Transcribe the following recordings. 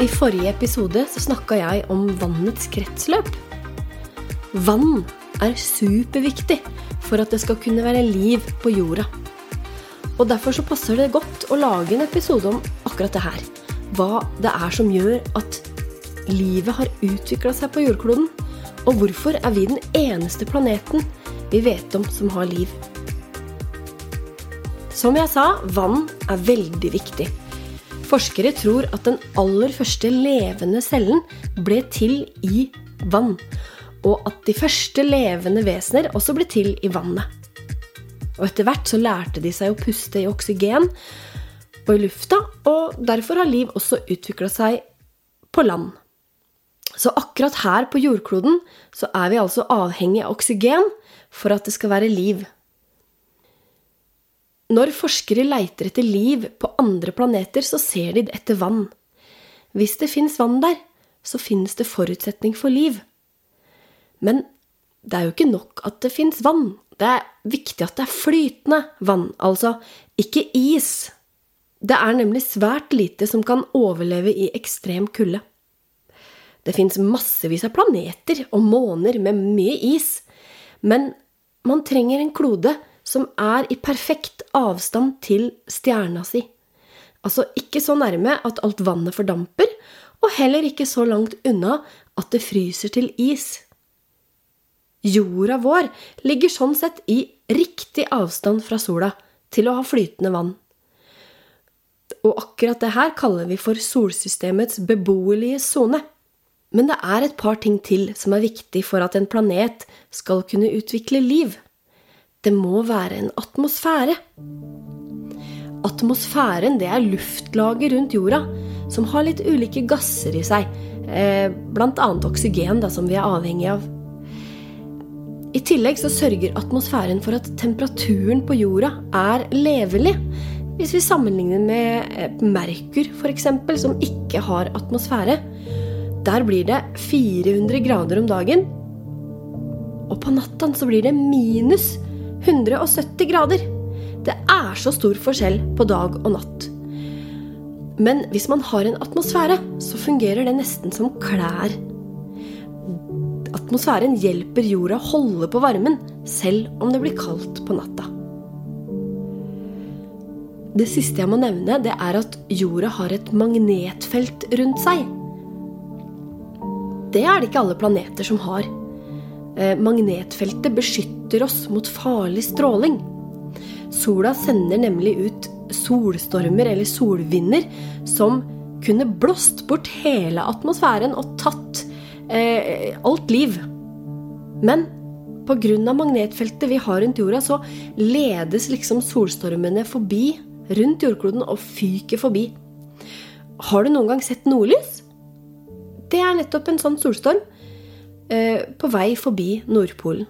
I forrige episode så snakka jeg om vannets kretsløp. Vann er superviktig for at det skal kunne være liv på jorda. Og Derfor så passer det godt å lage en episode om akkurat det her. Hva det er som gjør at livet har utvikla seg på jordkloden. Og hvorfor er vi den eneste planeten vi vet om som har liv. Som jeg sa, vann er veldig viktig. Forskere tror at den aller første levende cellen ble til i vann. Og at de første levende vesener også ble til i vannet. Og etter hvert så lærte de seg å puste i oksygen og i lufta, og derfor har liv også utvikla seg på land. Så akkurat her på jordkloden så er vi altså avhengig av oksygen for at det skal være liv. Når forskere leiter etter liv på andre planeter, så ser de etter vann. Hvis det fins vann der, så finnes det forutsetning for liv. Men det er jo ikke nok at det fins vann. Det er viktig at det er flytende vann, altså ikke is. Det er nemlig svært lite som kan overleve i ekstrem kulde. Det fins massevis av planeter og måner med mye is, men man trenger en klode som er i perfekt avstand til stjerna si. Altså ikke så nærme at alt vannet fordamper, og heller ikke så langt unna at det fryser til is. Jorda vår ligger sånn sett i riktig avstand fra sola til å ha flytende vann. Og akkurat det her kaller vi for solsystemets beboelige sone. Men det er et par ting til som er viktig for at en planet skal kunne utvikle liv. Det må være en atmosfære. Atmosfæren det er luftlaget rundt jorda som har litt ulike gasser i seg, eh, bl.a. oksygen, da, som vi er avhengig av. I tillegg så sørger atmosfæren for at temperaturen på jorda er levelig. Hvis vi sammenligner med eh, Merkur, f.eks., som ikke har atmosfære, der blir det 400 grader om dagen. Og på natta blir det minus 170 grader. Det er så stor forskjell på dag og natt. Men hvis man har en atmosfære, så fungerer det nesten som klær. Atmosfæren hjelper jorda å holde på varmen, selv om det blir kaldt på natta. Det siste jeg må nevne, det er at jorda har et magnetfelt rundt seg. Det er det ikke alle planeter som har. Eh, magnetfeltet beskytter oss mot farlig stråling. Sola sender nemlig ut solstormer eller solvinder som kunne blåst bort hele atmosfæren og tatt eh, alt liv. Men pga. magnetfeltet vi har rundt jorda, så ledes liksom solstormene forbi rundt jordkloden og fyker forbi. Har du noen gang sett nordlys? Det er nettopp en sånn solstorm på vei forbi Nordpolen.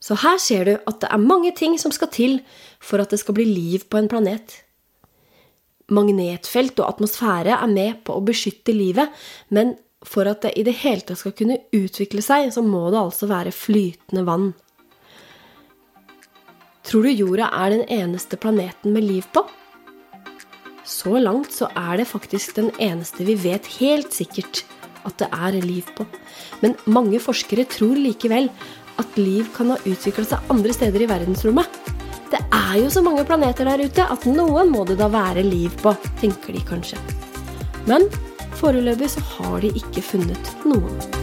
Så her ser du at det er mange ting som skal til for at det skal bli liv på en planet. Magnetfelt og atmosfære er med på å beskytte livet, men for at det i det hele tatt skal kunne utvikle seg, så må det altså være flytende vann. Tror du jorda er den eneste planeten med liv på? Så langt så er det faktisk den eneste vi vet helt sikkert at det er liv på. Men mange forskere tror likevel at liv kan ha utvikla seg andre steder i verdensrommet. Det er jo så mange planeter der ute at noen må det da være liv på, tenker de kanskje. Men foreløpig så har de ikke funnet noen.